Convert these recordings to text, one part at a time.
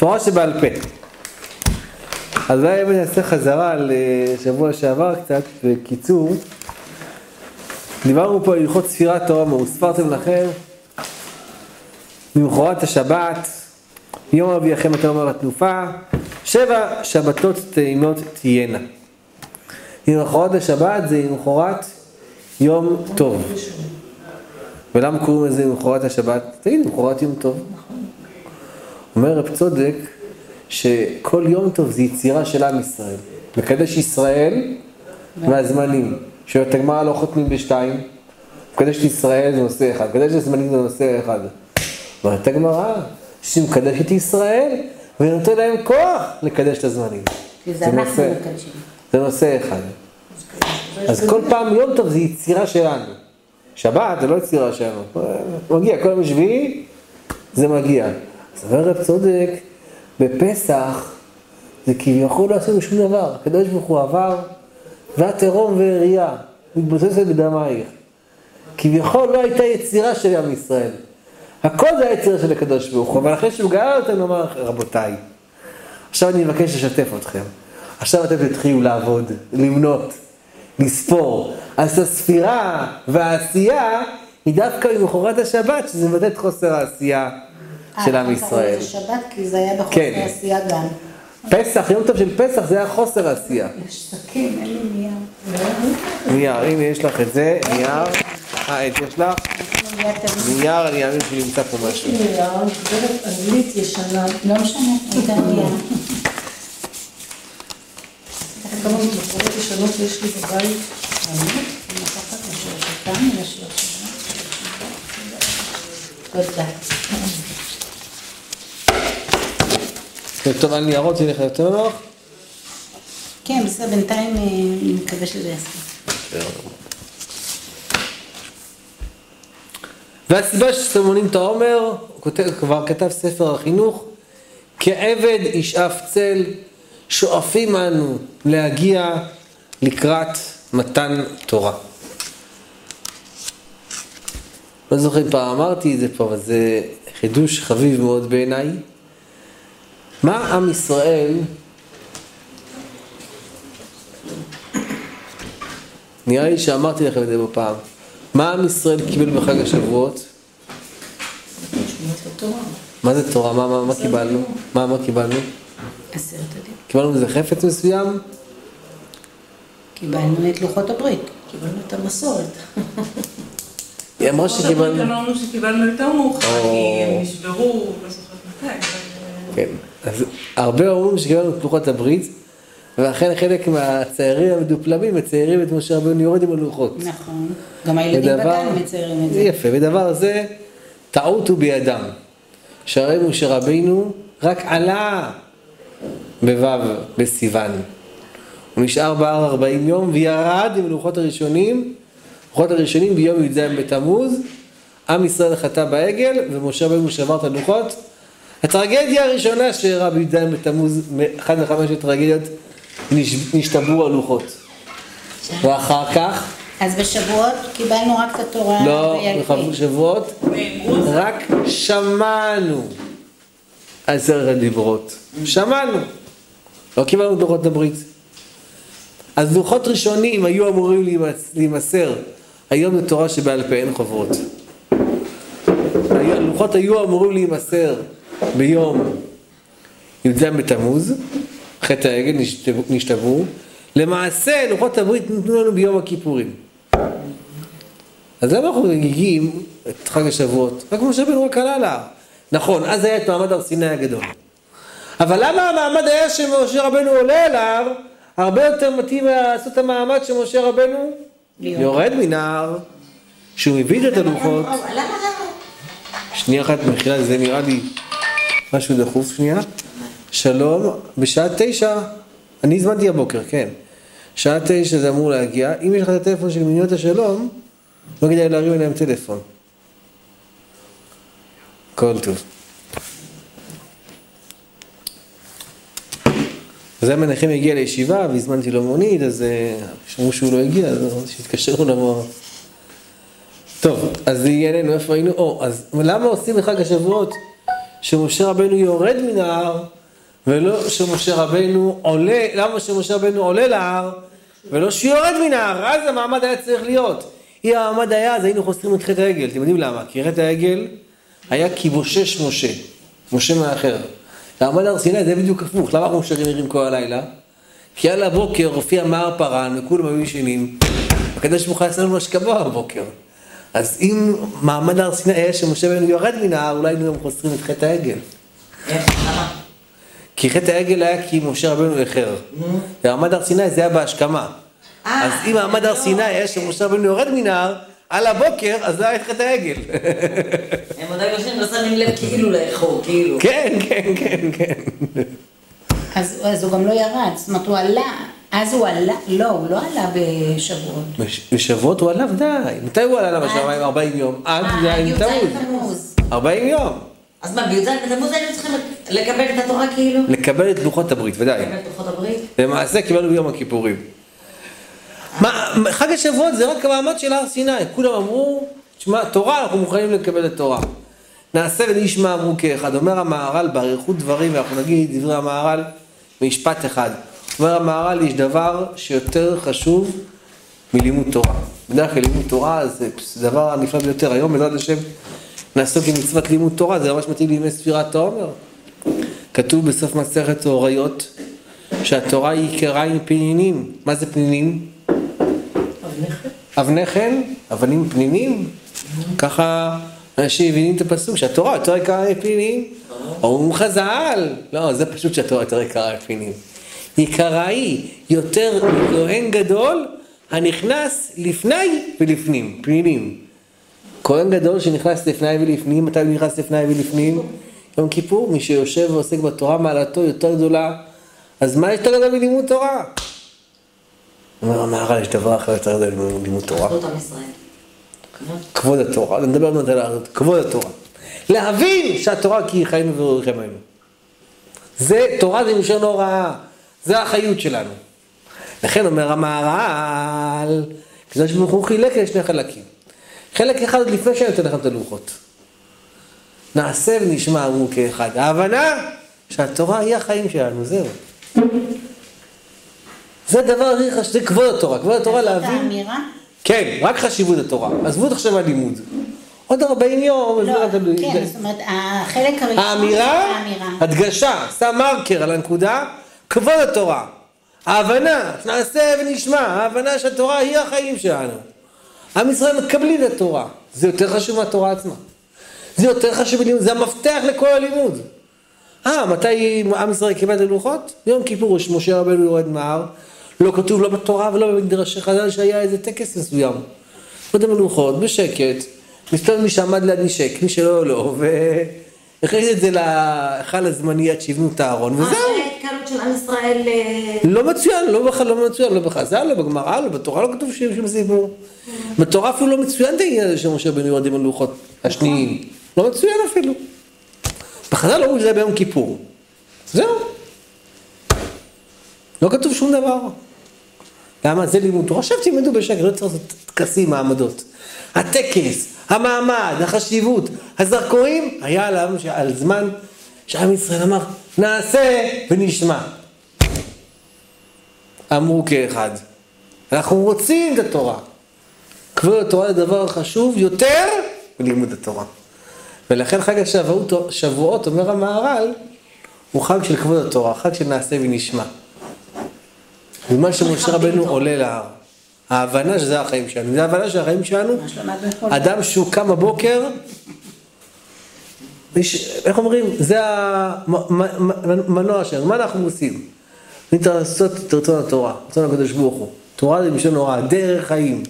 תורה שבעל פה. אז אולי באמת נעשה חזרה לשבוע שעבר קצת, בקיצור. דיברנו פה על הלכות ספירת תורה, וספרתם לכם ממחרת השבת, יום אחרי מתי אומר התנופה, שבע שבתות טעימות תהיינה. ממחרת השבת זה ממחרת יום טוב. ולמה קוראים לזה ממחרת השבת? תגיד, ממחרת יום טוב. אומר רב צודק שכל יום טוב זה יצירה של עם ישראל. מקדש ישראל מהזמנים. שואלת הגמרא לא חותמים בשתיים. מקדש ישראל זה נושא אחד, מקדש הזמנים זה נושא אחד. אומרת הגמרא, שמקדש את ישראל ונותן להם כוח לקדש את הזמנים. זה מקדשים. זה נושא אחד. אז כל פעם יום טוב זה יצירה שלנו. שבת זה לא יצירה שלנו. מגיע כל יום שביעי, זה מגיע. אומר רב צודק, בפסח זה כביכול לא עשינו שום דבר. הקדוש ברוך הוא עבר, והתהום והראייה מתבוססת בדמייך. כביכול לא הייתה יצירה של עם ישראל. הכל זה היצירה של הקדוש ברוך הוא, אבל אחרי שהוא גאל אותם, הוא אמר, רבותיי, עכשיו אני מבקש לשתף אתכם. עכשיו אתם תתחילו לעבוד, למנות, לספור. אז הספירה והעשייה היא דווקא ממחרת השבת, שזה מבטא את חוסר העשייה של עם ישראל. אה, שבת כי זה היה בחוסר כן. עשייה גם. פסח, יום טוב של פסח זה היה חוסר עשייה. יש סכין, אין לי נייר. נייר, הנה יש לך את זה, נייר. אה, את יש לך? נייר. נייר, אני אאמין שנמצא פה משהו. נייר, גברת אנגלית ישנה. לא משנה, ניתן נייר. כמה מקורות ישנות יש לי בבית. שלנו. תודה. טוב, על ניירות יהיה לך יותר נוח? כן, בסדר, בינתיים אה, אני מקווה שזה יעשה. והסיבה שסמונים את העומר, הוא כבר כתב ספר החינוך, כעבד ישאף צל, שואפים אנו להגיע לקראת מתן תורה. לא זוכר אם פעם אמרתי את זה פה, אבל זה חידוש חביב מאוד בעיניי. מה עם ישראל, נראה לי שאמרתי לכם את זה בפעם, מה עם ישראל קיבל בחג השבועות? מה זה תורה? מה, מה, מה קיבלנו? מה, מה קיבלנו? עשרת הדין. קיבלנו איזה חפץ מסוים? קיבלנו את לוחות הברית. קיבלנו את המסורת. היא אמרה שקיבלנו... אמרנו שקיבלנו יותר מאוחר, או. כי הם נשברו, לא זוכרת מתי. אבל, כן. אז הרבה אומרים שקיבלנו את לוחות הברית, ולכן חלק מהציירים המדופלמים מציירים את משה רבנו יורד עם הלוחות. נכון. גם הילדים בגן מציירים את זה. יפה, ודבר זה, טעות הוא בידם. שהרי משה רבינו רק עלה בו' בסיוון. הוא נשאר בהר 40 יום וירד עם לוחות הראשונים, לוחות הראשונים ביום י"ז בתמוז, עם ישראל חטא בעגל ומשה רבינו שבר את הלוחות. הטרגדיה הראשונה שאירעה בי"ז בתמוז, אחת מחמש הטרגדיות, נש- נשתברו הלוחות. ואחר כך, אז בשבועות קיבלנו רק את התורה לא. בשבועות, זה. רק שמענו עשרת הדיברות. שמענו. לא קיבלנו את לוחות הברית. אז לוחות ראשונים היו אמורים להימס- להימסר היום לתורה שבעל פה אין חוברות. היו- הלוחות היו אמורים להימסר ביום י"ז בתמוז, חטא העגל נשתברו. למעשה לוחות הברית ניתנו לנו ביום הכיפורים. אז למה אנחנו מגיעים את חג השבועות? רק משה רבנו רק עלה להר. נכון, אז היה את מעמד הר סיני הגדול. אבל למה המעמד היה שמשה רבנו עולה אליו, הרבה יותר מתאים לעשות את המעמד שמשה רבנו. יורד מן ההר, שהוא מביא את הלוחות. שנייה אחת, מחילה, זה נראה לי משהו דחוף, שנייה. שלום, בשעה תשע, אני הזמנתי הבוקר, כן. שעה תשע זה אמור להגיע. אם יש לך את הטלפון של מיניות השלום, לא כדאי להרים אליהם טלפון. כל טוב. אז היה מנחם הגיע לישיבה והזמנתי לו מונית, אז אה, שמעו שהוא לא הגיע, אז אמרתי שיתקשרו למורה. טוב, אז לענייננו, איפה היינו? או, אז למה עושים בחג השבועות שמשה רבנו יורד מן ההר, ולא שמשה רבנו עולה, למה שמשה רבנו עולה להר, ולא שיורד מן ההר, אז המעמד היה צריך להיות. אם המעמד היה, אז היינו חוסרים את חטא העגל. אתם יודעים למה? כי חטא העגל היה כיבושש משה, משה מאחר. מעמד הר סיני זה בדיוק הפוך, למה אנחנו שרים ערים כל הלילה? כי על הבוקר הופיע מער פרן וכולם היו ישנים, הקדוש ברוך הוא עשה לנו השכבה בבוקר. אז אם מעמד הר סיני היה שמשה בנו יורד מן ההר, אולי היינו גם חוסרים את חטא העגל. כי חטא העגל היה כי משה רבנו איחר. ומעמד הר סיני זה היה בהשכמה. אה, אז אם מעמד הר לא. סיני היה שמשה רבנו יורד מן ההר, על הבוקר, אז זה היה את חטא העגל. הם עדיין יושבים ושמים לב כאילו לאכול, כאילו. כן, כן, כן, כן. אז אז הוא גם לא ירד, זאת אומרת הוא עלה, אז הוא עלה, לא, הוא לא עלה בשבועות. בש- בשבועות הוא עלה ודאי. מתי הוא עלה לשמיים? 40 יום. עד אה, י"ז י"ז תמוז. תמוז. 40 יום. אז מה, בי"ז בתמוז היינו צריכים לקבל את התורה כאילו? לקבל את לוחות הברית, ודאי. לקבל את לוחות הברית? למעשה קיבלנו ביום הכיפורים. מה, חג השבועות זה רק המעמד של הר סיני, כולם אמרו, תשמע, תורה, אנחנו מוכנים לקבל את תורה. נעשה ונשמע אמרו כאחד, אומר המהר"ל באריכות דברים, ואנחנו נגיד דברי המהר"ל במשפט אחד. אומר המהר"ל, יש דבר שיותר חשוב מלימוד תורה. בדרך כלל לימוד תורה זה דבר הנפלא ביותר. היום בעזרת השם נעסוק עם מצוות לימוד תורה, זה ממש מתאים לימי ספירת העומר. כתוב בסוף מסכת הוריות שהתורה היא יקרה עם פנינים. מה זה פנינים? אבני חן, אבנים פנינים. ככה אנשים מבינים את הפסוק שהתורה יותר יקרה עם פנינים. אומרים חז"ל, לא, זה פשוט שהתורה יותר יקרה עם פנינים. יקרה היא יותר מכהן גדול הנכנס לפני ולפנים, פנינים. כהן גדול שנכנס לפני ולפנים, מתי הוא נכנס לפני ולפנים? יום כיפור, מי שיושב ועוסק בתורה מעלתו יותר גדולה, אז מה יותר גדול מלימוד תורה? אומר המהר"ל, יש דבר אחר יותר גדול מלימוד תורה. כבוד התורה, אני מדבר באמת על כבוד התורה. להבין שהתורה כי חיינו ורוחם היינו. זה, תורה זה מלשון הוראה, זה החיות שלנו. לכן אומר המהר"ל, הקדוש ברוך הוא חילק לשני חלקים. חלק אחד עוד לפני שאני נותן לכם את הלוחות. נעשה ונשמע אמרו כאחד. ההבנה שהתורה היא החיים שלנו, זהו. זה הדבר הכי חשוב, זה כבוד התורה, כבוד התורה זאת להבין. האמירה? כן, רק חשיבות התורה. עזבו את עכשיו הלימוד. עוד 40 יום, לא. כן, זאת אומרת, החלק הראשון האמירה. הדגשה, שם מרקר על הנקודה, כבוד התורה. ההבנה, נעשה ונשמע, ההבנה שהתורה היא החיים שלנו. עם ישראל מקבלים את התורה. זה יותר חשוב מהתורה עצמה. זה יותר חשוב זה המפתח לכל הלימוד. אה, מתי עם ישראל קיבל את הלוחות? יום כיפור, משה רבנו יורד מהר. לא כתוב לא בתורה ולא במקדרשי חז"ל שהיה איזה טקס מסוים. קודם הלוחות, בשקט, מסתובב מי שעמד ליד נשק, מי שלא, לא, והכניס את זה להיכל הזמני עד שיבנו את הארון, וזהו. זה ההתקהלות של עם ישראל? אה, לא מצוין, לא בכלל לא מצוין, לא בחז"ל, לא בגמרא, לא בתורה, לא כתוב שיש שום סיפור. בתורה אפילו לא מצוין את העניין הזה שמשה בן יורדים על לוחות השניים. לא מצוין אפילו. בחז"ל אומרים שזה ביום כיפור. זהו. לא כתוב שום דבר. למה? זה לימוד תורה. עכשיו תלמדו בשקט, לא צריך לעשות טקסים, מעמדות. הטקס, המעמד, החשיבות, הזרקורים, היה עליו, על זמן שעם ישראל אמר, נעשה ונשמע. אמרו כאחד. אנחנו רוצים את התורה. כבוד התורה זה דבר חשוב יותר מלימוד התורה. ולכן חג השבועות, שבועות, אומר המהר"ל, הוא חג של כבוד התורה, חג של נעשה ונשמע. בזמן שמשה רבנו עולה להר. ההבנה שזה החיים שלנו, זה ההבנה שלנו, מה שלמדנו אתמול. אדם שהוא קם בבוקר, איך אומרים, זה המנוע שלנו, מה אנחנו עושים? לעשות את רצון התורה, רצון הקדוש ברוך הוא. תורה זה בשביל הוראה, דרך חיים.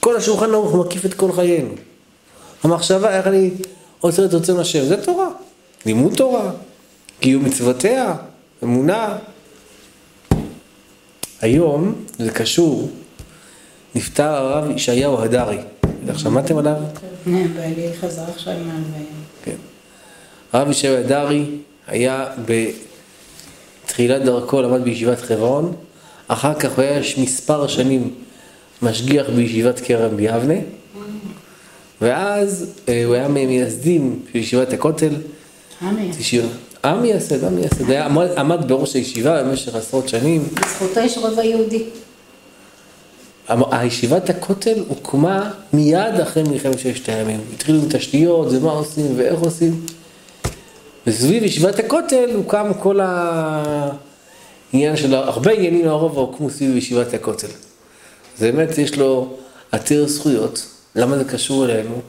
כל השולחן ערוך מקיף את כל חיינו. המחשבה, איך אני עושה את רצון השם, זה תורה. לימוד תורה, קיום מצוותיה, אמונה. היום, זה קשור, נפטר הרב ישעיהו הדרי. שמעתם עליו? כן, בעלי חזר עכשיו. כן. הרב ישעיהו הדרי היה בתחילת דרכו, למד בישיבת חברון, אחר כך הוא היה מספר שנים משגיח בישיבת כרם ביבנה, ואז אה, הוא היה ממייסדים של ישיבת הכותל. עם מייסד, עם מייסד. עמד בראש הישיבה במשך עשרות שנים. בזכותו יש רובע יהודי. הישיבת הכותל הוקמה מיד אחרי מלחמת ששת הימים. התחילו עם תשתיות, זה מה עושים ואיך עושים. וסביב ישיבת הכותל הוקם כל העניין של הרבה עניינים לרוב הוקמו סביב ישיבת הכותל. זה באמת יש לו עתיר זכויות. למה זה קשור אלינו?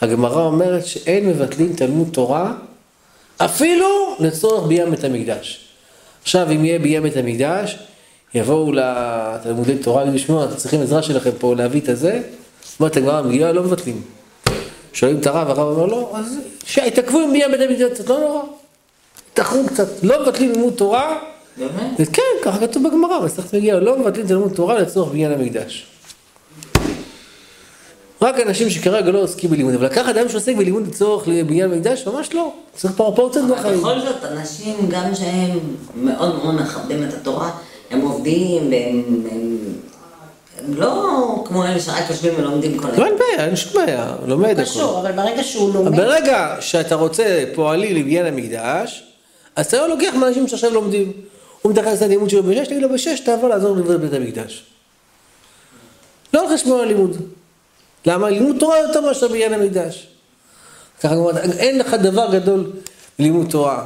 הגמרא אומרת שאין מבטלים תלמוד תורה אפילו לצורך ביים בית המקדש. עכשיו אם יהיה ביים בית המקדש, יבואו לתלמודי תורה וישמעו, אתם צריכים עזרה שלכם פה להביא את הזה, אומרת הגמרא במגילה לא מבטלים. שואלים את הרב, הרב אומר לו, אז שיתעכבו עם ביים בית המקדש, לא נורא. תחרו קצת, לא מבטלים לימוד תורה, באמת? כן, ככה כתוב בגמרא, מסכת מגיעה, לא מבטלים תלמוד תורה לצורך בניין המקדש. רק אנשים שכרגע לא עוסקים בלימוד, אבל לקחת אדם שעוסק בלימוד לצורך בניין המקדש, ממש לא. צריך פרופורציות אבל בחיים. בכל זאת, אנשים, גם שהם מאוד מאוד מכבדים את התורה, הם עובדים, והם הם, הם לא כמו אלה שרק יושבים ולומדים כל לא, היום. אין בעיה, אין שום בעיה, לומד הכל. קשור, אבל ברגע שהוא לומד, ברגע שאתה רוצה פועלים לבניין המקדש, אז אתה לא לוקח מאנשים שעכשיו לומדים. הוא מתייחס את הלימוד שלו בשש, תגיד לו בשש, תעבור לעזור לבנות בית המקדש. לא על חשבון הלימוד. למה? לימוד תורה יותר מאשר בניין המקדש. ככה אין לך דבר גדול בלימוד תורה.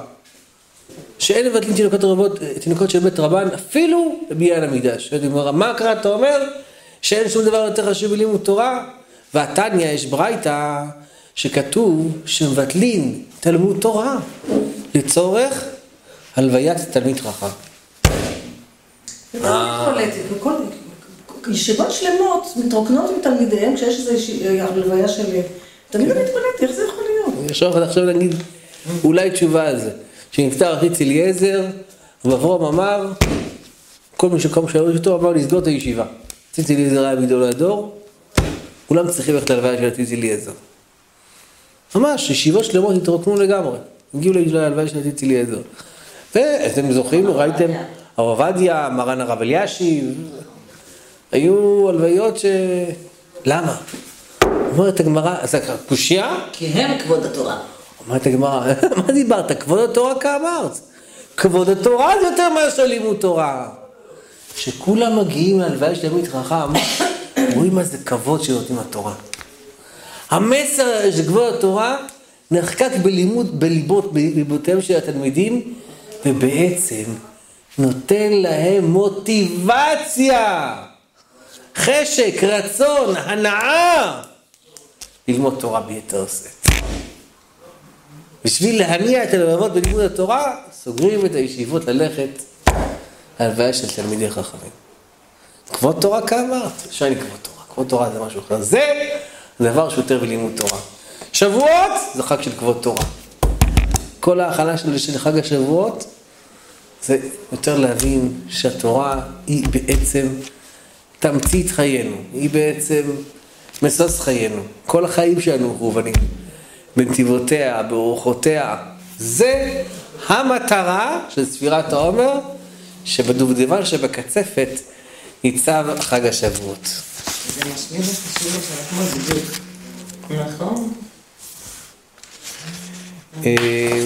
שאין מבטלים תינוקות רבות, תינוקות של בית רבן, אפילו בבניין המקדש. מה קרה, אתה אומר, שאין שום דבר יותר חשוב בלימוד תורה? והתניא, יש ברייתא, שכתוב שמבטלים תלמוד תורה לצורך הלוויית תלמיד חכם. וכל- ישיבות שלמות מתרוקנות עם תלמידיהם כשיש איזו הלוויה של... תמיד אני מתפלאת, איך זה יכול להיות? עכשיו עכשיו נגיד אולי תשובה על זה. כשנפטר אחיץ אליעזר, ואברום אמר, כל מי שקום שאלו אותו אמר לסגור את הישיבה. ציץ אליעזר היה מגדולי הדור, כולם צריכים ללכת ללוויה של ציץ אליעזר. ממש, ישיבות שלמות התרוקנו לגמרי. הגיעו להלוויה של ציץ אליעזר. ואתם זוכרים, ראיתם, הרב עובדיה, מרן הרב אלישיב, היו הלוויות ש... למה? אומרת הגמרא, אז קושייה? כי הם כבוד התורה. אומרת הגמרא, מה דיברת? כבוד התורה כאמרת. כבוד התורה זה יותר מאשר לימוד תורה. כשכולם מגיעים להלוויה של תלמיד חכם, רואים זה כבוד שנותנים לתורה. המסר של כבוד התורה נחקק בלימוד, בליבות, בליבותיהם של התלמידים, ובעצם נותן להם מוטיבציה, חשק, רצון, הנאה, ללמוד תורה ביתר שאת. בשביל להניע את הלבבות בלימוד התורה, סוגרים את הישיבות ללכת להלוויה של תלמידי חכמים. כבוד תורה כאמרת, שאני כבוד תורה. כבוד תורה זה משהו אחר. זה דבר שיותר בלימוד תורה. שבועות זה חג של כבוד תורה. כל ההכנה של, של חג השבועות זה יותר להבין שהתורה היא בעצם תמצית חיינו, היא בעצם משוש חיינו. כל החיים שלנו מכוונים. בנתיבותיה, באורחותיה. זה המטרה של ספירת העומר, שבדובדבן שבקצפת ניצב חג השבועות. זה משלים את השיעור של. נכון? אה,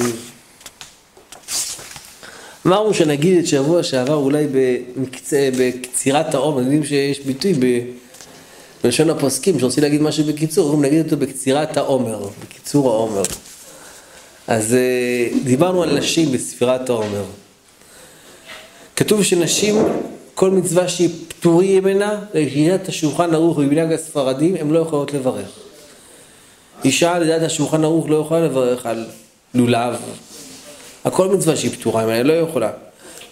אמרנו שנגיד את שבוע שעבר אולי בקצירת העומר, יודעים שיש ביטוי ב... בלשון הפוסקים, שרוצים להגיד משהו בקיצור, אומרים נגיד אותו בקצירת העומר, בקיצור העומר. אז אה, דיברנו על נשים בספירת העומר. כתוב שנשים, כל מצווה שהיא פטורים ממנה, לידיעת השולחן ערוך ובמנהג הספרדים, הן לא יכולות לברך. אישה לדעת השולחן ערוך לא יכולה לברך על לולב. הכל מצווה שהיא פטורה ממנה, היא לא יכולה.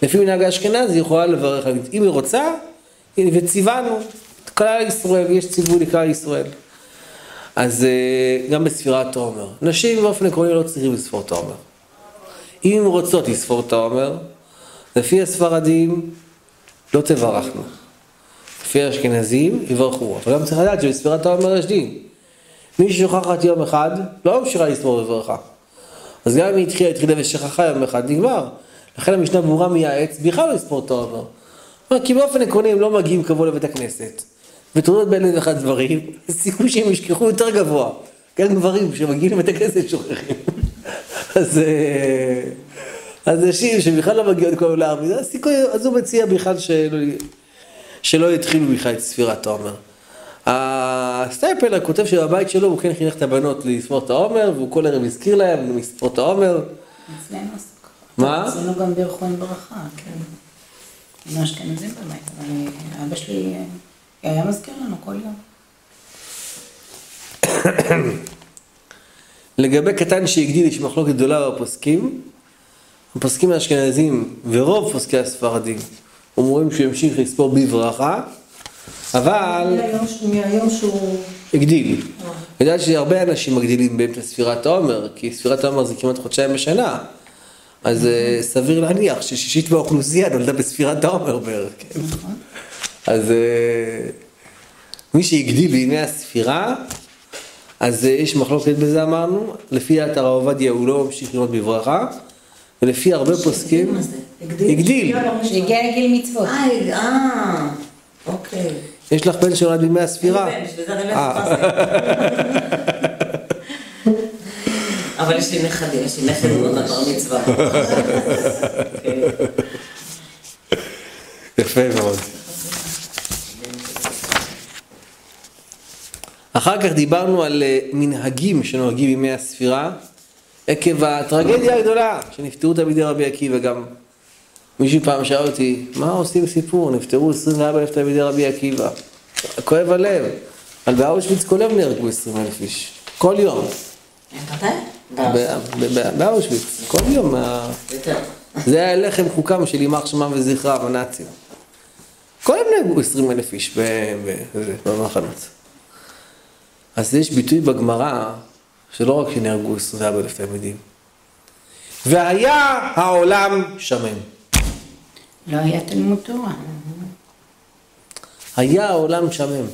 לפי מנהג האשכנז היא יכולה לברך, אם היא רוצה, וציוונו, כלל ישראל, יש ציווי לכלל ישראל. אז אה, גם בספירת העומר. נשים באופן עקרוני לא צריכים לספור את העומר. אם רוצות לספור את העומר, לפי הספרדים לא תברכנה. לפי האשכנזים יברכו. אבל גם צריך לדעת שבספירת העומר יש דין. מי ששוכחת יום אחד, לא ממשיכה לספור בברכה. אז גם אם היא התחילה, התחילה ושכחה יום אחד, נגמר. לכן המשנה ברורה מייעץ, בכלל לא לספור את העומר. כי באופן עקרוני הם לא מגיעים קבוע לבית הכנסת. ותעודות באלף ואחד דברים, הסיכוי שהם ישכחו יותר גבוה. גם גברים שמגיעים לבית הכנסת שוכחים. אז, אה, אז נשים שבכלל לא מגיעות כל לערבית, אז הסיכוי, אז הוא מציע בכלל שלא, שלא יתחילו בכלל את ספירת העומר. הסטייפלר כותב שבבית שלו הוא כן חינך את הבנות לספור את העומר, והוא כל ערב הזכיר להם לספור את העומר. אצלנו. מה? אצלנו גם בירכו עם ברכה, כן. היינו אשכנזים בבית, אבל אה, אבא שלי אה, היה מזכיר לנו כל יום. לגבי קטן שהגדיל יש מחלוקת גדולה בפוסקים. הפוסקים האשכנזים ורוב פוסקי הספרדים אומרים שהוא ימשיך לספור בברכה, אבל מהיום שהוא... הגדיל. בגלל שהרבה אנשים מגדילים באמצע ספירת העומר, כי ספירת העומר זה כמעט חודשיים בשנה. אז אה, סביר להניח ששישית מהאוכלוסייה נולדה בספירת העומר בערך, כן. אז אה, מי שהגדיל בימי הספירה, אז אה, יש מחלוקת בזה אמרנו, לפי דעת הרב עובדיה הוא לא ממשיך ללמוד בברכה, ולפי הרבה פוסקים, מה זה? הגדיל. שהגיע לגיל מצוות. אה, אה, אוקיי. יש לך בן שנולד בימי הספירה? אה. אבל יש לי נכדים, יש לי נכד מאוד בבר מצווה. כן. יפה מאוד. אחר כך דיברנו על אה, מנהגים שנוהגים בימי הספירה, עקב הטרגדיה הגדולה שנפטרו תלמידי רבי עקיבא גם. מישהו פעם שאל אותי, מה עושים סיפור? נפטרו 24 אלף תלמידי רבי עקיבא. כואב הלב. אבל באושוויץ כל יום נהרגו 20 אלף איש. כל יום. באושוויץ. כל יום. זה היה לחם חוקם של יימח שמם וזכרם, הנאצים. כל יום נהרגו 20 אלף איש ב- ב- בזה, במחנות. אז יש ביטוי בגמרא, שלא רק שנהרגו 24 אלף תלמידים. והיה העולם שמן. לא היה תלמוד תורה. היה העולם שמם.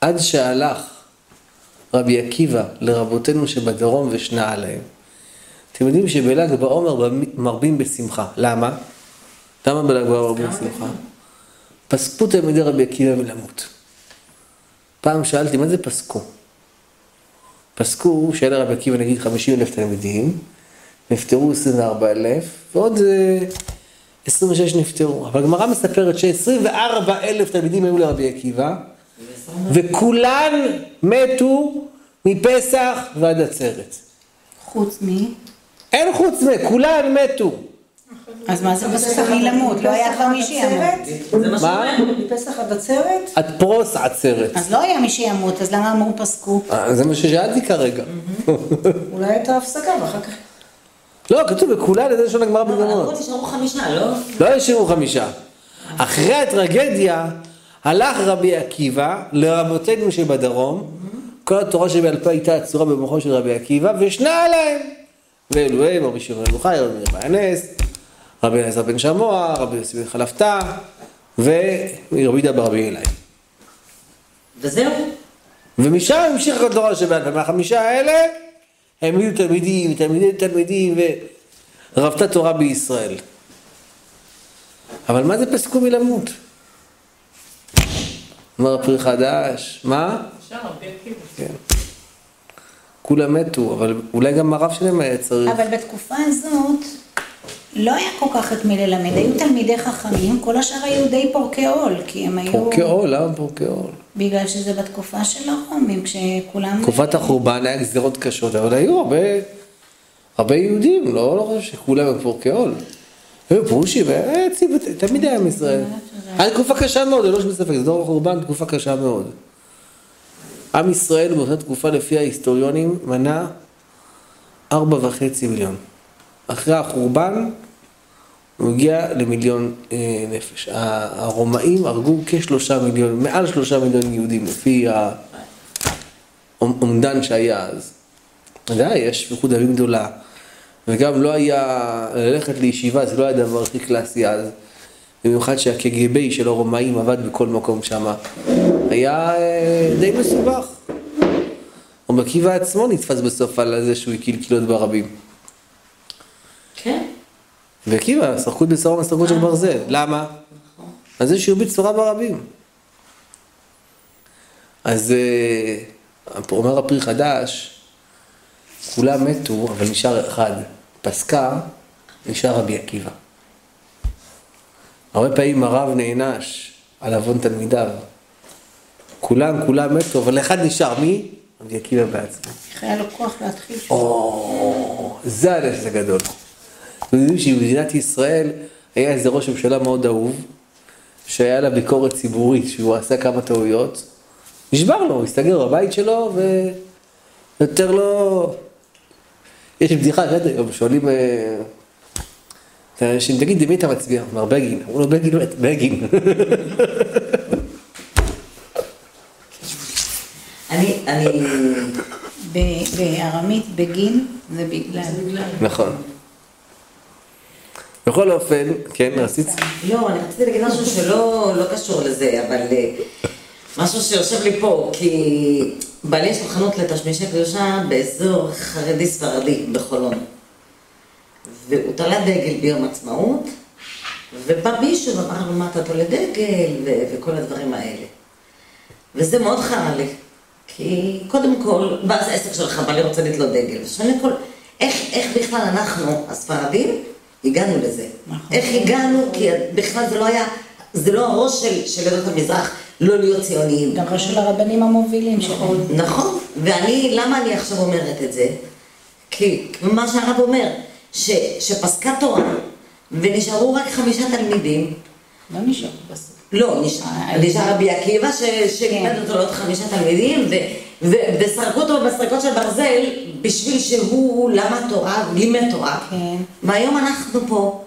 עד שהלך רבי עקיבא לרבותינו שבדרום ושנה עליהם. אתם יודעים שבל"ג בעומר מרבים בשמחה. למה? למה בל"ג בעומר מרבים בשמחה? פסקו תלמידי רבי עקיבא מלמות. פעם שאלתי, מה זה פסקו? פסקו שהיה לרבי עקיבא נגיד 50 אלף תלמידים, נפטרו 24 אלף, ועוד אה, 26 נפטרו. אבל הגמרא מספרת ש-24 אלף תלמידים היו לרבי עקיבא, וכולן מתו מפסח ועד עצרת. חוץ מ... אין חוץ מזה, כולן מתו. אז מה זה בסוף מי למות? לא היה כבר מי שימות. מה. מפסח עד עצרת? עד פרוס עצרת. אז לא היה מי שימות, אז למה אמרו פסקו? אה, זה מה ששאלתי כרגע. אולי הייתה הפסקה ואחר כך... לא, כתוב בכולן, זה לשון הגמרא בגמרות. נשארו חמישה, לא? לא השאירו חמישה. אחרי הטרגדיה, הלך רבי עקיבא לרבותינו שבדרום, כל התורה שבעל פה הייתה אצורה במוחו של רבי עקיבא, ושנה עליהם. ואלוהים, רבי שמעון אלוחי, רבי מאיר הנס, רבי אלעזר בן שמוע, רבי יוסי בן חלפתא, ורבי יהודה ברבי אלי. וזהו. ומשם המשיך התורה שבעל פה, מהחמישה האלה, הם היו תלמידים, תלמידי תלמידים, ורבתה תורה בישראל. אבל מה זה פסקו מלמות? אומר הפרי חדש, מה? אפשר, רבי עקיבא. כן. כולם מתו, אבל אולי גם הרב שלהם היה צריך. אבל בתקופה הזאת לא היה כל כך את מי ללמד, היו תלמידי חכמים, כל השאר היו די פורקי עול, כי הם היו... פורקי עול, למה פורקי עול? בגלל שזה בתקופה של הרומים, כשכולם... תקופת החורבן היה גזירות קשות, אבל היו הרבה, הרבה יהודים, לא, לא חושב שכולם הם פורקי עול. היו פרושים, יציב, תמיד היה עם ישראל. היה תקופה קשה מאוד, ללא שום ספק, זה דור החורבן, תקופה קשה מאוד. עם ישראל באותה תקופה, לפי ההיסטוריונים, מנה ארבע וחצי מיליון. אחרי החורבן, הוא הגיע למיליון אה, נפש. הרומאים הרגו כשלושה מיליון, מעל שלושה מיליון יהודים, לפי האומדן שהיה אז. ודאי, יש שפיכות דמים גדולה. וגם לא היה, ללכת לישיבה זה לא היה הדבר הכי קלאסי אז. במיוחד שהקג"ב של הרומאים עבד בכל מקום שם. היה אה, די מסובך. רבי עקיבא עצמו נתפס בסוף על זה שהוא הקיל קילות ברבים. כן. ועקיבא, סרקות בשרו מסרקות של ברזל. למה? על זה שהרביץ תורה ברבים. אז אה, אומר הפרי חדש, כולם מתו, אבל נשאר אחד. פסקה, נשאר רבי עקיבא. הרבה פעמים הרב נענש על עוון תלמידיו. כולם, כולם מתו, אבל אחד נשאר. מי? רבי עקיבא בעצמו. איך היה לו כוח להתחיל? או, זה הנס הגדול. אתם יודעים שבמדינת ישראל היה איזה ראש ממשלה מאוד אהוב, שהיה לה ביקורת ציבורית, שהוא עשה כמה טעויות, נשבר לו, הסתגר בבית שלו, ויותר לא... יש בדיחה אחרת היום, שואלים אה, את האנשים, תגיד, למי אתה מצביע? הוא אומר, בגין. אמרו לו, בגין, מת, בגין. אני, אני, בארמית בגין זה בגלל. נכון. בכל אופן, כן, רצית? לא, אני רציתי להגיד משהו שלא לא קשור לזה, אבל אה, משהו שיושב לי פה, כי בעלי יש לו חנות לתשמישי קדושה באזור חרדי-ספרדי בחולון. והוא תלה דגל ביום עצמאות, ובא מישהו ואמר לו, מה אתה תולה דגל, וכל הדברים האלה. וזה מאוד חרה לי, כי קודם כל, ואז העסק שלך בא לי רוצה לתלות דגל, ושאלה כל, איך, איך בכלל אנחנו, הספרדים, הגענו לזה? נכון. איך הגענו? כי בכלל זה לא היה, זה לא הראש של, של עדות המזרח לא להיות ציוניים. גם לא של הרבנים המובילים שלנו. נכון, ואני, למה אני עכשיו אומרת את זה? כי מה שהרב אומר, ש, שפסקה תורה ונשארו רק חמישה תלמידים, לא נשאר בסוף. לא, נשאר, אה, נשאר רבי עקיבא שלימד אותו לעוד חמישה תלמידים ו- וסרקו אותו בסרקות של ברזל בשביל שהוא למד תורה, לימד תורה. כן. והיום אנחנו פה.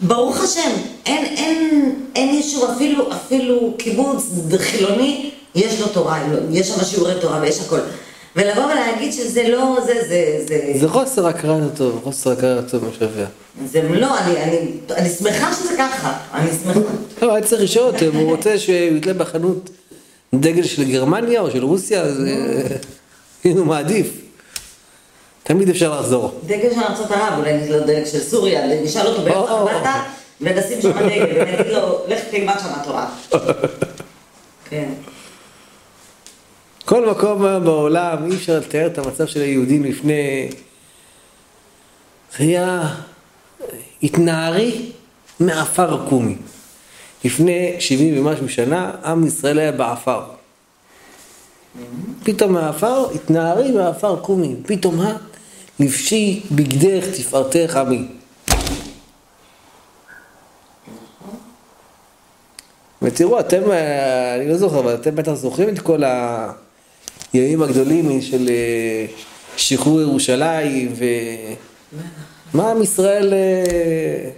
ברוך השם, אין, אין, אין יישוב, אפילו, אפילו קיבוץ חילוני, יש לו תורה, יש שם שיעורי תורה ויש הכל. ולבוא ולהגיד שזה לא, זה, זה, זה, זה חוסר הכרת הטוב, חוסר הכרת הטוב משווע. זה לא, אני, אני, אני שמחה שזה ככה, אני שמחה. לא, היה צריך לשאול אותו, אם הוא רוצה שהוא יתלה בחנות דגל של גרמניה או של רוסיה, אז אה, מעדיף. תמיד אפשר לחזור. דגל של ארצות ערב, אולי נגיד לו דגל של סוריה, נשאל אותו באיפה. באת, ונשים שם דגל, ונגיד לו, לך תלמד שם תורה. כן. כל מקום היום בעולם, אי אפשר לתאר את המצב של היהודים לפני... זה היה... התנערי מעפר קומי. לפני 70 ומשהו שנה, עם ישראל היה בעפר. פתאום מהעפר, התנערי מעפר קומי. פתאום מה? לבשי בגדך תפארתך עמי. ותראו, אתם, אה, אני לא זוכר, אבל אתם בטח זוכרים את כל הימים הגדולים של אה, שחרור ירושלים, ומה עם ישראל אה,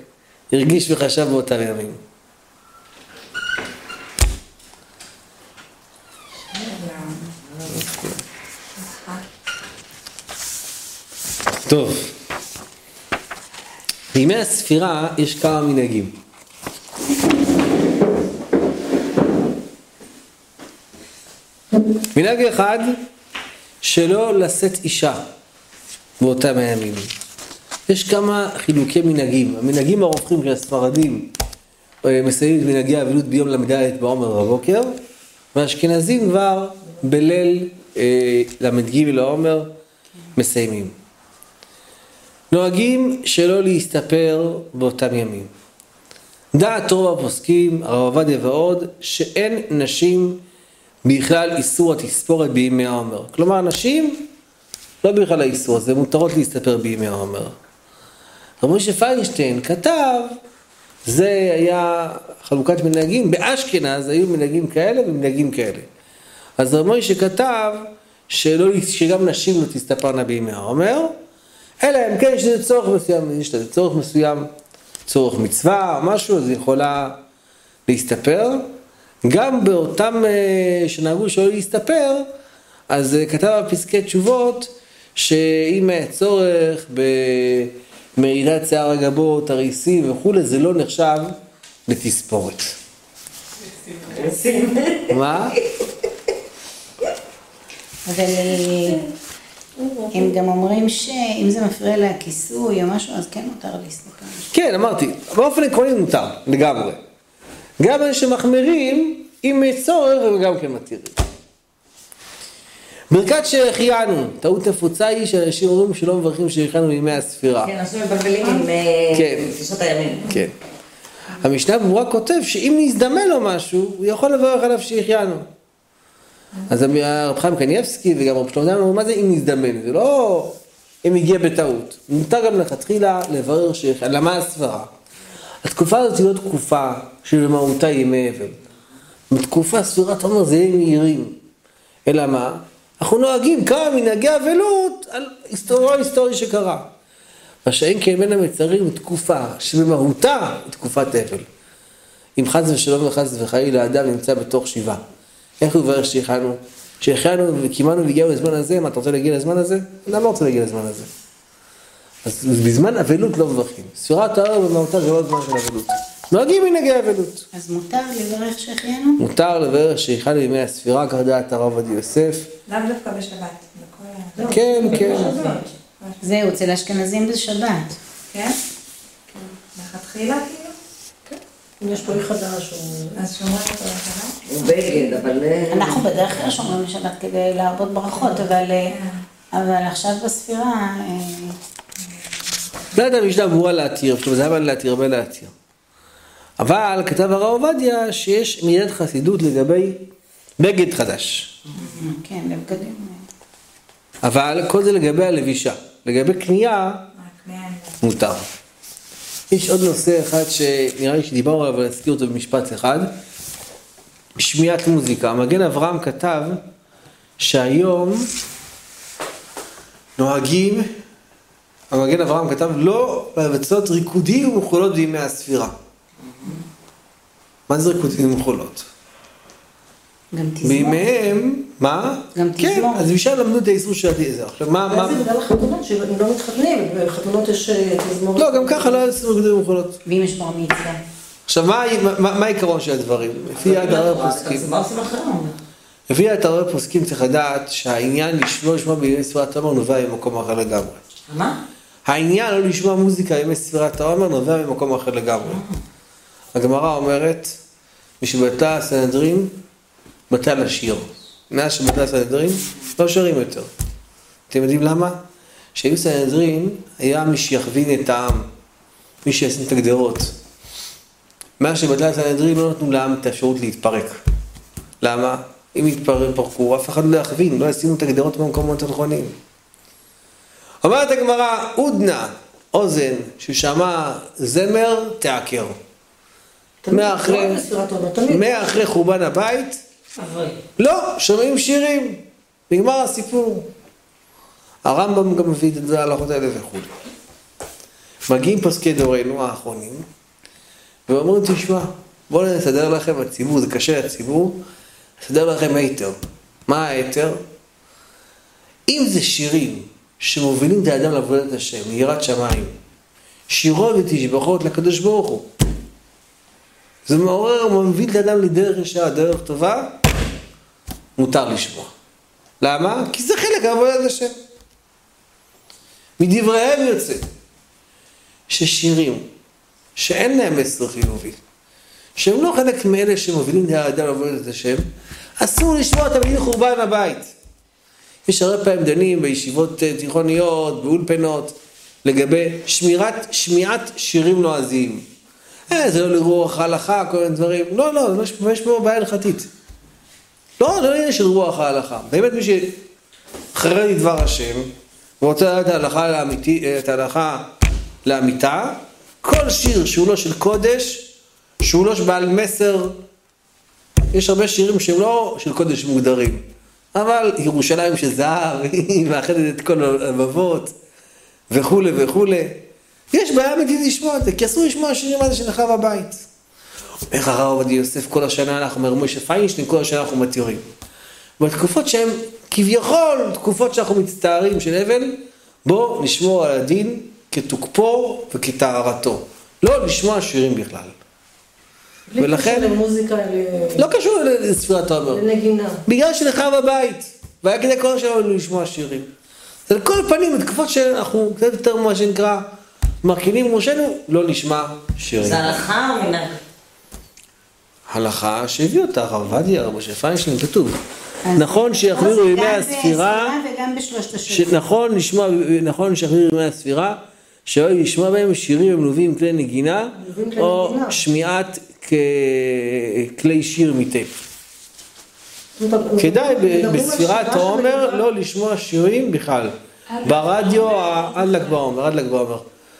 הרגיש וחשב באותם ימים. טוב, בימי הספירה יש כמה מנהגים. מנהג אחד, שלא לשאת אישה באותם הימים. יש כמה חילוקי מנהגים. המנהגים הרופחים של הספרדים אה, מסיימים את מנהגי האבלות ביום ל"ד בעומר בבוקר, והאשכנזים כבר בליל אה, ל"ג לעומר מסיימים. נוהגים שלא להסתפר באותם ימים. דעת רוב הפוסקים, הרב עובדיה ועוד, שאין נשים בכלל איסור התספורת בימי העומר. כלומר, נשים, לא בכלל האיסור הזה, מותרות להסתפר בימי העומר. רב משה פיינשטיין כתב, זה היה חלוקת מנהגים, באשכנז היו מנהגים כאלה ומנהגים כאלה. אז רב משה כתב שלא, שגם נשים לא תסתפרנה בימי העומר, אלא אם כן יש לזה צורך מסוים, יש לזה צורך מסוים, צורך מצווה או משהו, אז היא יכולה להסתפר. גם באותם אה, שנהגו שלא להסתפר, אז אה, כתב בפסקי תשובות שאם היה צורך במרידת שיער הגבות, הריסים וכולי, זה לא נחשב לתספורת. מה? אבל אה, הם גם אומרים שאם זה מפריע לכיסוי או משהו, אז כן מותר להסתכל. כן, אמרתי, באופן עקרוני מותר, לגמרי. גם אלה שמחמירים, אם יש צורך, הם גם כן מתירים. ברכת שהחיינו, טעות נפוצה היא שאנשים אומרים שלא מברכים שהחיינו מימי הספירה. כן, אנשים מבלבלים עם אה, כן. תשעות הימים. כן. המשנה ברורה כותב שאם נזדמן לו משהו, הוא יכול לברך עליו שהחיינו. אז הרב חיים קניאבסקי וגם רב שלמה אמרו, מה זה אם נזדמן? זה לא אם הגיע בטעות. מותר גם לכתחילה לברר שהחיינו. למה הסברה? התקופה הזאת היא לא תקופה שבמהותה ימי אבל. בתקופה ספירת עומר זה ימים מהירים. אלא מה? אנחנו נוהגים כמה מנהגי אבלות על היסטוריה היסטורי שקרה. מה שאין כן בין המצרים תקופה שבמהותה היא תקופת אבל. אם חס ושלום וחס וחלילה האדם נמצא בתוך שבעה, איך הוא יברך שהחיינו? שהחיינו וקימנו והגיענו לזמן הזה, מה אתה רוצה להגיע לזמן הזה? אדם לא רוצה להגיע לזמן הזה. אז בזמן אבלות לא מברכים. ספירת הערב במהותה זה לא זמן של אבלות. נוהגים מנהגי אבלות. אז מותר לברך שהחיינו? מותר לברך שהחיינו ימי הספירה, כך דעת הרב עובדיה יוסף. לאו דווקא בשבת. בכל ה- כן, כן. זהו, אצל האשכנזים זה שבת. כן? מלכתחילה כאילו? אם יש פה אי חדש או... אז שומרים אותו לשבת? הוא בגד, אבל... אה, אנחנו בדרך כלל שומרים שבת כדי להרבות ברכות, אבל, אה, אבל עכשיו בספירה, אה, לא יודע אם משנה ברורה להתיר, פשוט זה היה להתיר, הרבה להתיר. אבל כתב הרב עובדיה שיש מידת חסידות לגבי בגד חדש. כן, לבגדים. אבל כל זה לגבי הלבישה. לגבי קנייה, מותר. יש עוד נושא אחד שנראה לי שדיברנו עליו, אבל נזכיר אותו במשפט אחד. שמיעת מוזיקה. המגן אברהם כתב שהיום נוהגים, המגן אברהם כתב לא לבצעות ריקודים ומחולות בימי הספירה. מה זה ריקודים ומחולות? גם תזמור. בימיהם, מה? גם כן, תזמורת. אז משם למדו את האיסור של זה. עכשיו, מה, מה? זה בגלל החתונות, שהם לא מתחתנים, בחתונות יש אה, תזמורת. לא, גם ככה לא היה איסור ריקודים ומחולות. ואם יש בר מצווה. עכשיו, מה, העיקרון של הדברים? לפי יד הרב פוסקים. אז מה עושים אחרים? לפי הרב פוסקים צריך לדעת שהעניין לשמוע לשמוע בימי ספירת העומר נובע ממקום אחר לגמרי. מה? העניין לא לשמוע מוזיקה בימי ספירת העומר נובע ממקום אחר לגמרי. הגמרא אומרת, משבטה הסנהדרין, בטל השיר. מאז שבטל הסנהדרין, לא שרים יותר. אתם יודעים למה? שהיו סנהדרין, היה מי שיכווין את העם, מי שישים את הגדרות. מאז שבטל הסנהדרין לא נתנו לעם את האפשרות להתפרק. למה? אם יתפרקו, אף אחד לא יכווין, לא ישימו את הגדרות במקומות הנכונים. אומרת הגמרא, עודנה, אוזן, ששמע זמר, תעקר. מאחרי- לא. מאחרי חורבן הבית. לא, שומעים שירים. נגמר הסיפור. הרמב"ם גם מביא את ההלכות האלה וכו'. מגיעים פוסקי דורנו האחרונים, ואומרים, תשמע, בואו נסדר לכם, הציבור, זה קשה לציבור, נסדר לכם היתר. מה ההיתר? אם זה שירים שמובילים את האדם לעבודת השם, ליראת שמיים, שירו ותשבחות לקדוש ברוך הוא. זה מעורר, מוביל את האדם לדרך ישרה, דרך טובה, מותר לשמוע. למה? כי זה חלק מעבודת השם. מדבריהם יוצא ששירים שאין להם מסר חיובי, שהם לא חלק מאלה שמובילים את האדם לעבודת השם, אסור לשמוע אותם חורבן הבית. יש הרבה פעמים דנים בישיבות אה, תיכוניות, באולפנות, לגבי שמירת, שמיעת שירים נועזיים. אה, זה לא לרוח ההלכה, כל מיני דברים. לא, לא, יש פה בעיה הלכתית. לא, לא עניין של רוח ההלכה. באמת מי שחרד לדבר השם, ורוצה לדעת את ההלכה, לאמיתי, את ההלכה לאמיתה, כל שיר שהוא לא של קודש, שהוא לא בעל מסר, יש הרבה שירים שהם לא של קודש מוגדרים, אבל ירושלים של זהב, היא מאחדת את כל הלבבות, וכולי וכולי. יש בעיה אמיתית לשמוע את זה, כי אסור לשמוע שירים האלה של נחרב הבית. אומר הרב עובדיה יוסף, כל השנה אנחנו, אומר משה פיינשטיין, כל השנה אנחנו מתירים. בתקופות שהן כביכול תקופות שאנחנו מצטערים של אבל, בוא נשמור על הדין כתוקפו וכטהרתו. לא לשמוע שירים בכלל. בלי ולכן- קשר למוזיקה, ל- לא קשור לספירת העומר. לנגינה. בגלל שנחרב הבית, והיה כדי כל השנה לנו לשמוע שירים. אז על כל פנים, בתקופות שאנחנו קצת יותר מה שנקרא מרכינים ראשנו, לא נשמע שירים. זה הלכה או מנהג? הלכה שהביא אותה הרב עובדיה, רב משה פיינשטיין, כתוב. נכון שיחמירו פה זה ימי הספירה. נכון נכון שיחמירו ימי הספירה, שלא לשמוע בהם שירים המלווים עם כלי נגינה, או. שמיעת כלי שיר מטייפ. כדאי בספירת העומר לא לשמוע שירים בכלל. ברדיו עד ל"ג בעומר, עד ל"ג בעומר.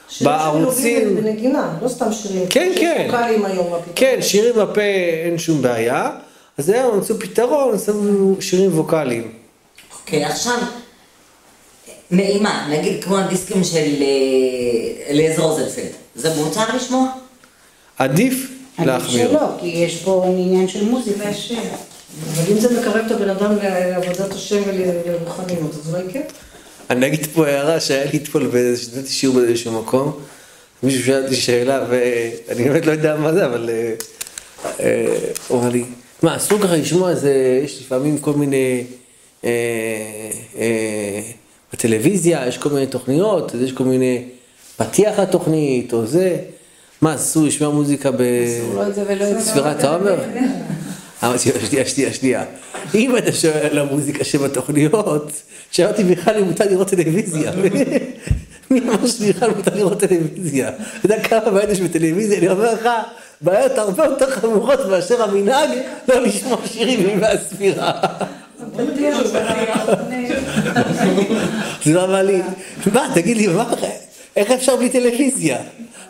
שירים בערוצים, בנגינה, לא סתם שירים. כן, כן. ווקאלים היום, מה פתאום. כן, שירים בפה אין שום בעיה, אז היום מצאו פתרון, שמו שירים ווקאליים. אוקיי, עכשיו, נעימה, נגיד כמו הדיסקים של אה, אליעזר רוזנפלד, זה מותר לשמוע? עדיף עדיף להחמיר. שלא, כי יש פה עניין של מוזיקה. אבל אם זה מקרב את הבן אדם לעבודת השם ולרוחניות, אז אולי כן. אני אגיד פה הערה שהיה לי אתמול באיזשהו שיעור באיזשהו מקום, מישהו שאל אותי שאלה ואני באמת לא יודע מה זה, אבל אה, אה, הוא אמר לי, מה, אסור ככה לשמוע איזה, יש לפעמים כל מיני, אה, בטלוויזיה יש כל מיני תוכניות, יש כל מיני פתיח לתוכנית או זה, מה, אסור לשמוע מוזיקה. בספירת העומר? שנייה, שנייה, שנייה. אם אתה שואל על המוזיקה שבתוכניות, שאלתי בכלל אם מותר לראות טלוויזיה. מי אמר שבכלל מותר לראות טלוויזיה? אתה יודע כמה בעיות יש בטלוויזיה? אני אומר לך, בעיות הרבה יותר חמורות מאשר המנהג לא לשמוע שירים מימי הספירה. אז הוא אמר לי, מה, תגיד לי, מה, איך אפשר בלי טלוויזיה?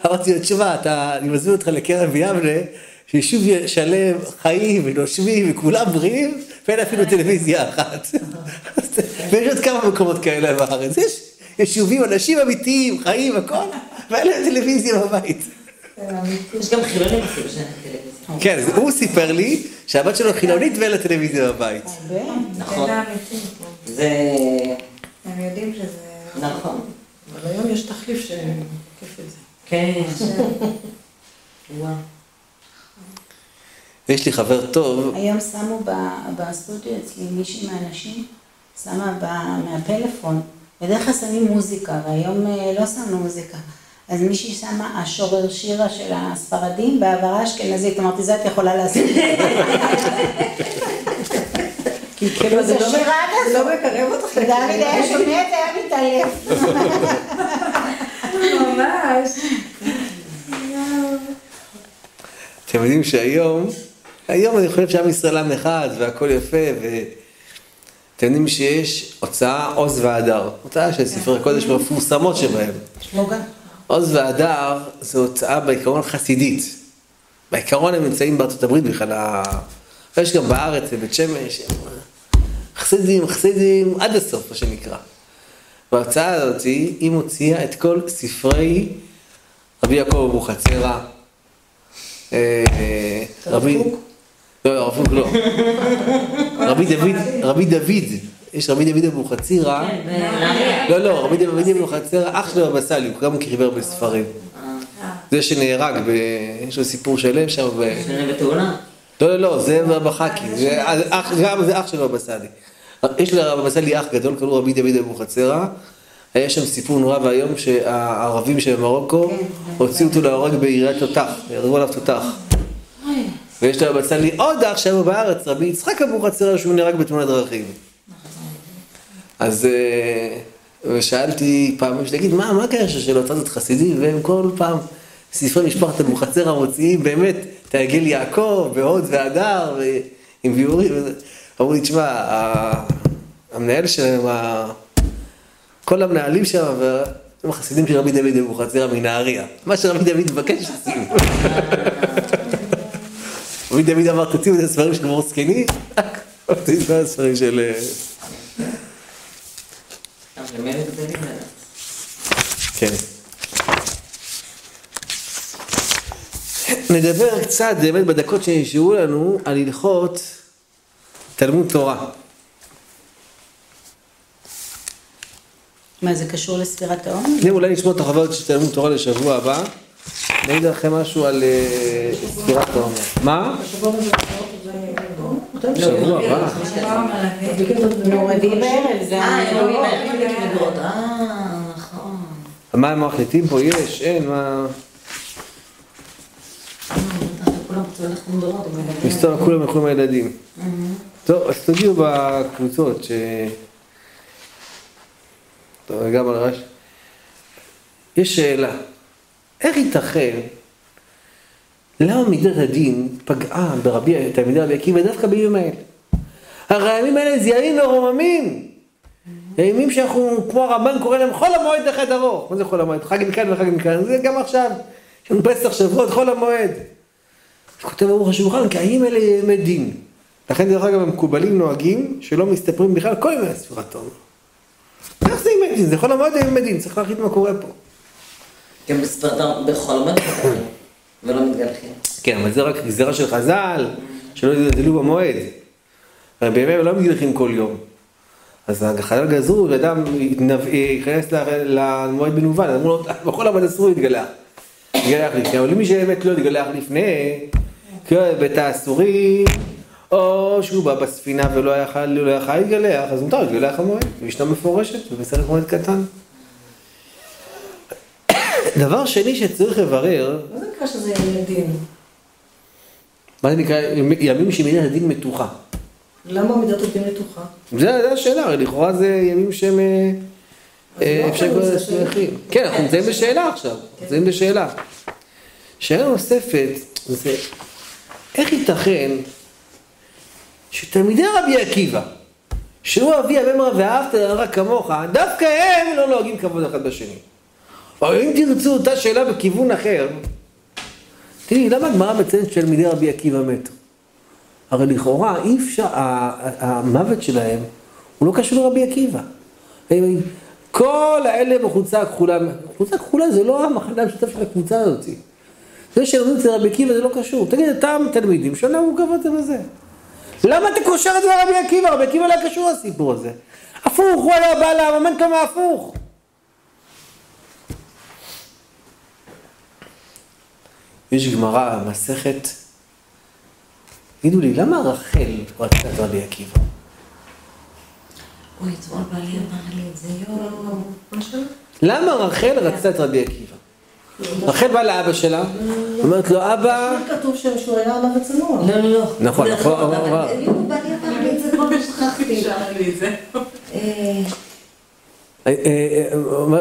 אמרתי לו, תשמע, אני מזמין אותך לקרן ביבנה, שיישוב שלם, חיים ונושמים וכולם בריאים, ואין אפילו טלוויזיה אחת. ויש עוד כמה מקומות כאלה בארץ. יש יישובים, אנשים אמיתיים, חיים, הכל, ואין להם טלוויזיה בבית. יש גם חילונים אפילו שאין טלוויזיה. כן, הוא סיפר לי שהבת שלו חילונית ואין לה טלוויזיה בבית. נכון. זה... הם יודעים שזה... נכון. אבל היום יש תחליף שכיף את זה. כן. וואו. יש לי חבר טוב, היום שמו ב- בסטודיו אצלי מישהי מהאנשים, שמה ב- מהפלאפון, בדרך כלל שמים מוזיקה, והיום אה, לא שמנו מוזיקה. אז מישהי שמה השורר שירה של הספרדים בהעברה אשכנזית, אמרתי, זה את יכולה לעשות. כי כאילו זה לא- לא. מקרב אותך. דוד היה שומע, זה היה מתעלף. ממש. אתם יודעים שהיום, היום אני חושב שעם ישראל עם אחד והכל יפה, ואתם יודעים שיש הוצאה עוז והדר, הוצאה של ספרי קודש מפורסמות שבהם. עוז והדר זו הוצאה בעיקרון חסידית. בעיקרון הם נמצאים בארצות הברית בכלל, ה- יש גם בארץ, בבית שמש, הם חסידים, חסידים עד הסוף, מה שנקרא. וההוצאה הזאת, היא מוציאה את כל ספרי רבי יעקב אבוחצירא, אה, רבי... לא, הרב קוק לא. רבי דוד, רבי דוד, יש רבי דוד אבוחצירא, כן. לא, לא, רבי דוד אבוחצירא, אח שלו הבבא סאלי, הוא גם חיבר בספרים. זה שנהרג, יש לו סיפור שלם שם, שני בתאונה. לא, לא, לא, זה זה אח- גם זה אח שלו הבבא סאלי. יש לרבא סאלי אח גדול, קראו רבי דוד אבוחצירא. היה שם סיפור נורא ואיום שהערבים של מרוקו הוציאו אותו להורג בעיריית תותח, ירדו עליו תותח. ויש לבבא סאלי עוד אח שהיה בארץ, רבי יצחק אבוחצירא, שהוא נהרג בתאונת דרכים. אז אה, ושאלתי פעם, תגיד, מה, מה הקשר של ההוצאה הזאת חסידים, והם כל פעם, ספרי משפחת אבוחצירא מוציאים באמת את העגל יעקב, בהוד והדר, עם ביאורים. אמרו לי, תשמע, המנהל שלהם, כל המנהלים שם, הם החסידים של רבי דוד אבוחצירא מנהריה. מה שרבי דוד מבקש. רבי דוד אמר, תוציאו את הספרים של גמור זקני, תוציאו את הספרים של... אה. כן. נדבר קצת, באמת בדקות שנשארו לנו, על הלכות תלמוד תורה. מה, זה קשור לספירת העומר? אולי נשמע את החוויות של תלמוד תורה לשבוע הבא. אני אגיד לכם משהו על אה, ספירת העומר. מה? שבוע הבא. אה? אה, נכון. מה הם מחליטים פה? יש? אין? מה? אה. מסתובב כולם ילכו עם הילדים. טוב, אז תודיעו בקבוצות ש... טוב, גם על רש... יש שאלה, איך ייתכן, למה מידת הדין פגעה ברבי, תלמידי רבי עקיבא דווקא בימים האלה? הרי הימים האלה זה ימים מרוממים. הימים שאנחנו, כמו הרמב"ן קורא להם חול המועד אחד ארוך. מה זה חול המועד? חג מכאן וחג מכאן, זה גם עכשיו. יש לנו פסח שבועות, חול המועד. כותב ברוך השולחן, כי הימים האלה ימי דין. לכן דרך אגב המקובלים נוהגים שלא מסתפרים בכלל כל ימי ספירת תום. איך זה ימי דין? זה חול המועד ימי דין, צריך להחליט מה קורה פה. גם בספרדם בכל המועד ולא מתגלחים. כן, אבל זה רק גזירה של חז"ל, שלא יזלזלו במועד. הרי בימים לא מתגלחים כל יום. אז חז"ל גזרו, ואדם ייכנס למועד בנובן, אמרו לו, בכל המועד אסור להתגלח. להתגלח לפני, אבל למי שבאמת לא התגלח לפני, בית האסורים, או שהוא בא בספינה ולא יכל לא להתגלח, אז מותר להתגלח המועד, משנה מפורשת, ובסרט מועד קטן. דבר שני שצריך לברר, מה זה נקרא שזה ימי דין? מה זה נקרא, ימים שמידת הדין מתוחה. למה מידת הדין מתוחה? זה השאלה, הרי לכאורה זה ימים שהם... אה, אה, לא אפשר אבל לקרוא זה לזה. שמחים. כן, אנחנו נמצאים בשאלה עכשיו, נמצאים בשאלה. שאלה נוספת, זה איך ייתכן שתלמידי רבי עקיבא, שהוא אבי הבמרה ואהבת לרע כמוך, דווקא הם לא נוהגים כבוד אחד בשני. או אם תרצו אותה שאלה בכיוון אחר, תראי, למה הגמרא מציינת שתלמידי רבי עקיבא מתו? הרי לכאורה אי אפשר, המוות שלהם הוא לא קשור לרבי עקיבא. כל האלה בחולצה הכחולה, חולצה כחולה זה לא המחנה המשותף של הקבוצה הזאת. זה שלומדים אצל רבי עקיבא זה לא קשור. תגיד, אותם תלמידים שלא נהגו כבוד זה בזה. למה אתה קושר את זה לרבי עקיבא? רבי עקיבא לא קשור לסיפור הזה. הפוך, הוא היה בא למומנטום ההפוך. יש גמרא, מסכת, תגידו לי, למה רחל רצתה את רבי עקיבא? אוי, אתמול בעלי אמר לי את זה, יואו. למה רחל רצתה את רבי עקיבא? רחל באה לאבא שלה, אומרת לו, אבא... כתוב שם שהוא היה עליו וצנוע. לא, לא, לא. נכון, נכון, אה,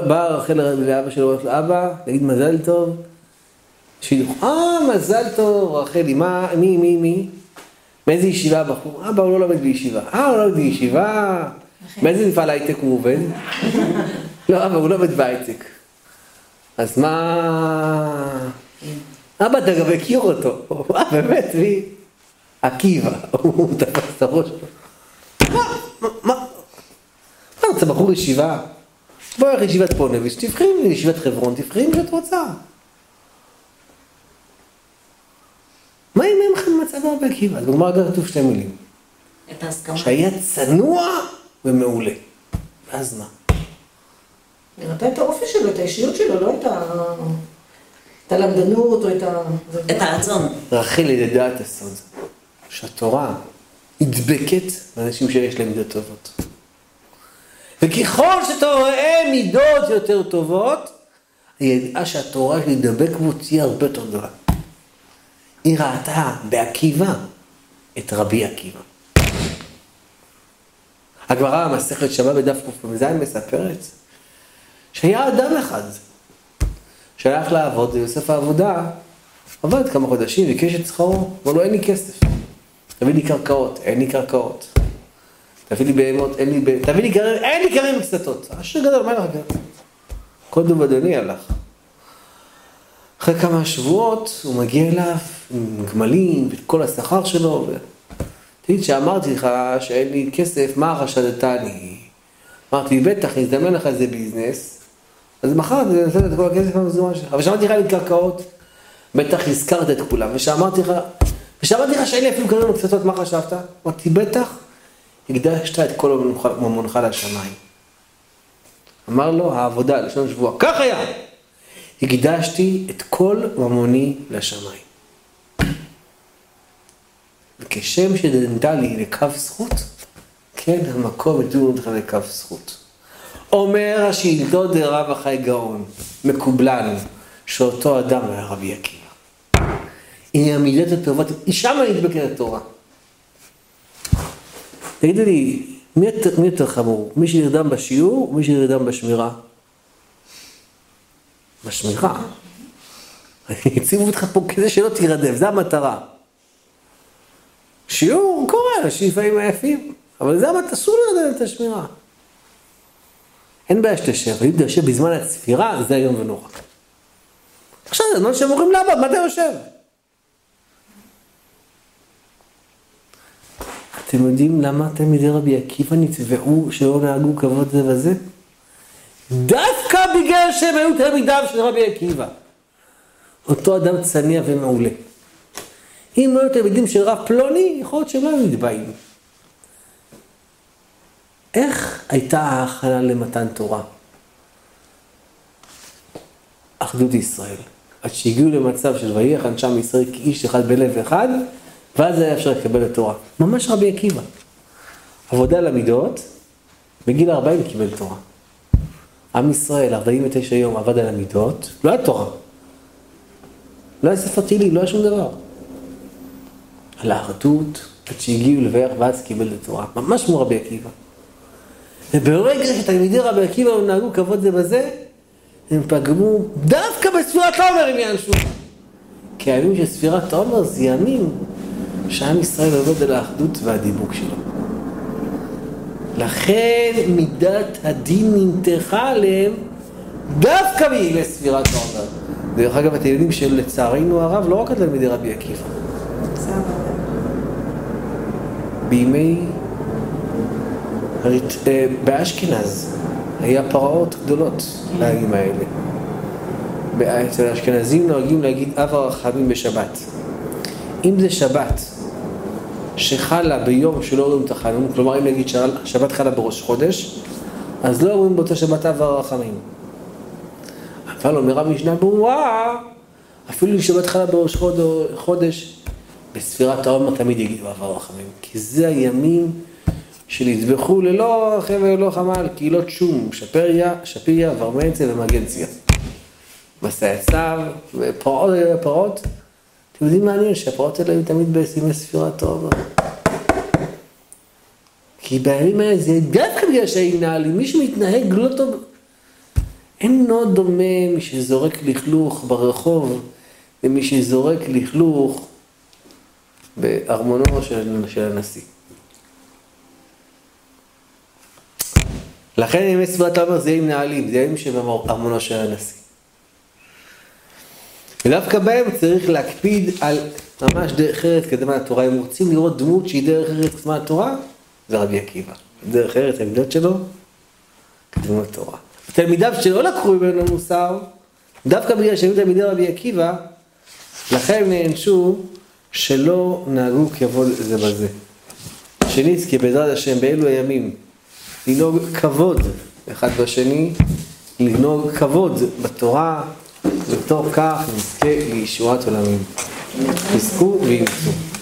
באה רחל לאבא שלו, אומרת לו, אבא, תגיד מזל טוב. שהיא, אה, מזל טוב, רחלי, מה, מי, מי, מי? מאיזה ישיבה הבחור? אבא, הוא לא לומד בישיבה. אה, הוא לא לומד בישיבה? מאיזה מפעל הייטק הוא עובד? לא, אבא, הוא לא עובד בהייטק. אז מה... אבא, אתה גם מכיר אותו. אה, באמת, מי? עקיבא. הוא תפס את הראש שלו. מה? מה? מה? מה, אתה בחור ישיבה? בואי לך ישיבת פונביץ', תבחרי מישיבת חברון, תבחרי אם שאת רוצה. מה אם אין לכם מצב הרבה עקיבא? אז בגמרא גם כתוב שתי מילים. את ההסכמה. שהיה צנוע ומעולה. ואז מה? נראתה את האופי שלו, את האישיות שלו, לא את ה... את הלמדנות או את ה... את הרצון. רחל ידעה את הסוד, שהתורה נדבקת באנשים שיש להם מידות טובות. וככל שאתה רואה מידות יותר טובות, היא ידעה שהתורה שתדבק בו תהיה הרבה יותר גדולה. היא ראתה בעקיבא את רבי עקיבא. הגמרא במסכת שבה בדף קפ"ז מספרת שהיה אדם אחד שהלך לעבוד, ויוסף העבודה עבד כמה חודשים, ביקש את שכרו, אמר לו אין לי כסף, תביא לי קרקעות, אין לי קרקעות, תביא לי בהמות, אין לי בהמות, תביא לי גרעין, אין לי גרעין וקסתות, עשיר גדול, מה לך? כל דוב אדוני הלך. אחרי כמה שבועות הוא מגיע אליו גמלים ואת כל השכר שלו. ו... תגיד, שאמרתי לך שאין לי כסף, מה חשדתני? אמרתי, בטח, נזדמן לך איזה ביזנס, אז מחר אתה נותן את כל הכסף המזומן שלך. ושמעתי לך על קרקעות, בטח הזכרת את כולם. ושאמרתי לך, ושאמרתי לך שאין לי אפילו גרעין וקצתות, מה חשבת? אמרתי, בטח, הקדשת את כל ממונך לשמיים. אמר לו, העבודה, לשון שבוע, כך היה. הקדשתי את כל ממוני לשמיים. וכשם שדנתה לי לקו זכות, כן המקום ידונו אותך לקו זכות. אומר השאילתו דרב החי גאון, מקובלן, שאותו אדם היה רבי עקיבא. היא המידת הטובה, שם נדבקת התורה. תגידו לי, מי יותר, חמור? מי שנרדם בשיעור או מי שנרדם בשמירה? בשמירה. הציבו אותך פה כדי שלא תירדם, זו המטרה. שיעור קורה, אנשים לפעמים עייפים, אבל זה המטרה, אסור לרדם את השמירה. אין בעיה שתשב, אם אתה יושב בזמן הצפירה, זה איום ונורא. עכשיו זה זמן שהם אומרים לעבוד, מה אתה יושב? אתם יודעים למה תלמידי רבי עקיבא נתבעו שלא נהגו כבוד זה וזה? דווקא בגלל שהם היו תלמידיו של רבי עקיבא. אותו אדם צניע ומעולה. אם לא היו תלמידים של רב פלוני, יכול להיות שהם לא היו נתבעים. איך הייתה ההכנה למתן תורה? אחדות ישראל. עד שהגיעו למצב של ויהי שם ישראל כאיש אחד בלב אחד, ואז היה אפשר לקבל את התורה. ממש רבי עקיבא. עבודה על המידות, בגיל 40 קיבל תורה. עם ישראל, 49 יום עבד על המידות, לא היה תורה. לא היה ספר תהילים, לא היה שום דבר. על האחדות, עד שהגיעו לביח ואז קיבל את התורה. ממש כמו רבי עקיבא. וברגע שתלמידי רבי עקיבא נהגו כבוד זה בזה, הם פגמו דווקא בספירת העומר עם יען שובה. כי הימים של ספירת העומר זה ימים שעם ישראל עובד על האחדות והדיבוק שלו. לכן מידת הדין נמתחה עליהם דווקא בימי ספירת העומר. דרך אגב, אתם יודעים שלצערנו הרב, לא רק התלמידי רבי עקיבא. בימי... אה, באשכנז היה פרעות גדולות בימים האלה. אצל האשכנזים נוהגים להגיד אב הרחמים בשבת. אם זה שבת שחלה ביום שלא רואים את החלום, כלומר אם נגיד שבת חלה בראש חודש, אז לא אומרים באותה שבת אב הרחמים. אבל אומר המשנה ברורה, אפילו שבת חלה בראש חודש, בספירת העומר תמיד יגידו אב הרחמים, כי זה הימים שנטבחו ללא חבל וללא חמל, קהילות שום, שפריה, שפיה, ורמנציה ומגנציה. מסעי צו ופרעות, פרעות. אתם יודעים מעניין שהפרעות האלה היו תמיד בסימי ספירת העומר. כי בימים האלה זה דווקא בגלל שההתנהלים, מי שמתנהג לא טוב, אינו דומה מי שזורק לכלוך ברחוב למי שזורק לכלוך בארמונו של, של הנשיא. לכן ימי סביבת העומר זה ימים נעלים, זה ימים שבארמונו של הנשיא. ודווקא בהם צריך להקפיד על ממש דרך ארץ קדמת התורה. אם רוצים לראות דמות שהיא דרך ארץ קדמת התורה, זה רבי עקיבא. דרך ארץ העמדות שלו, קדמת התורה. תלמידיו שלא לקחו ממנו מוסר, דווקא בגלל שהיו תלמידי רבי עקיבא, לכן נענשו שלא נהגו כבוד זה בזה. שנית, כי בעזרת השם באלו הימים לנהוג כבוד אחד בשני, לנהוג כבוד בתורה, בתור כך נזכה לישועת עולמים. תזכו וימצאו.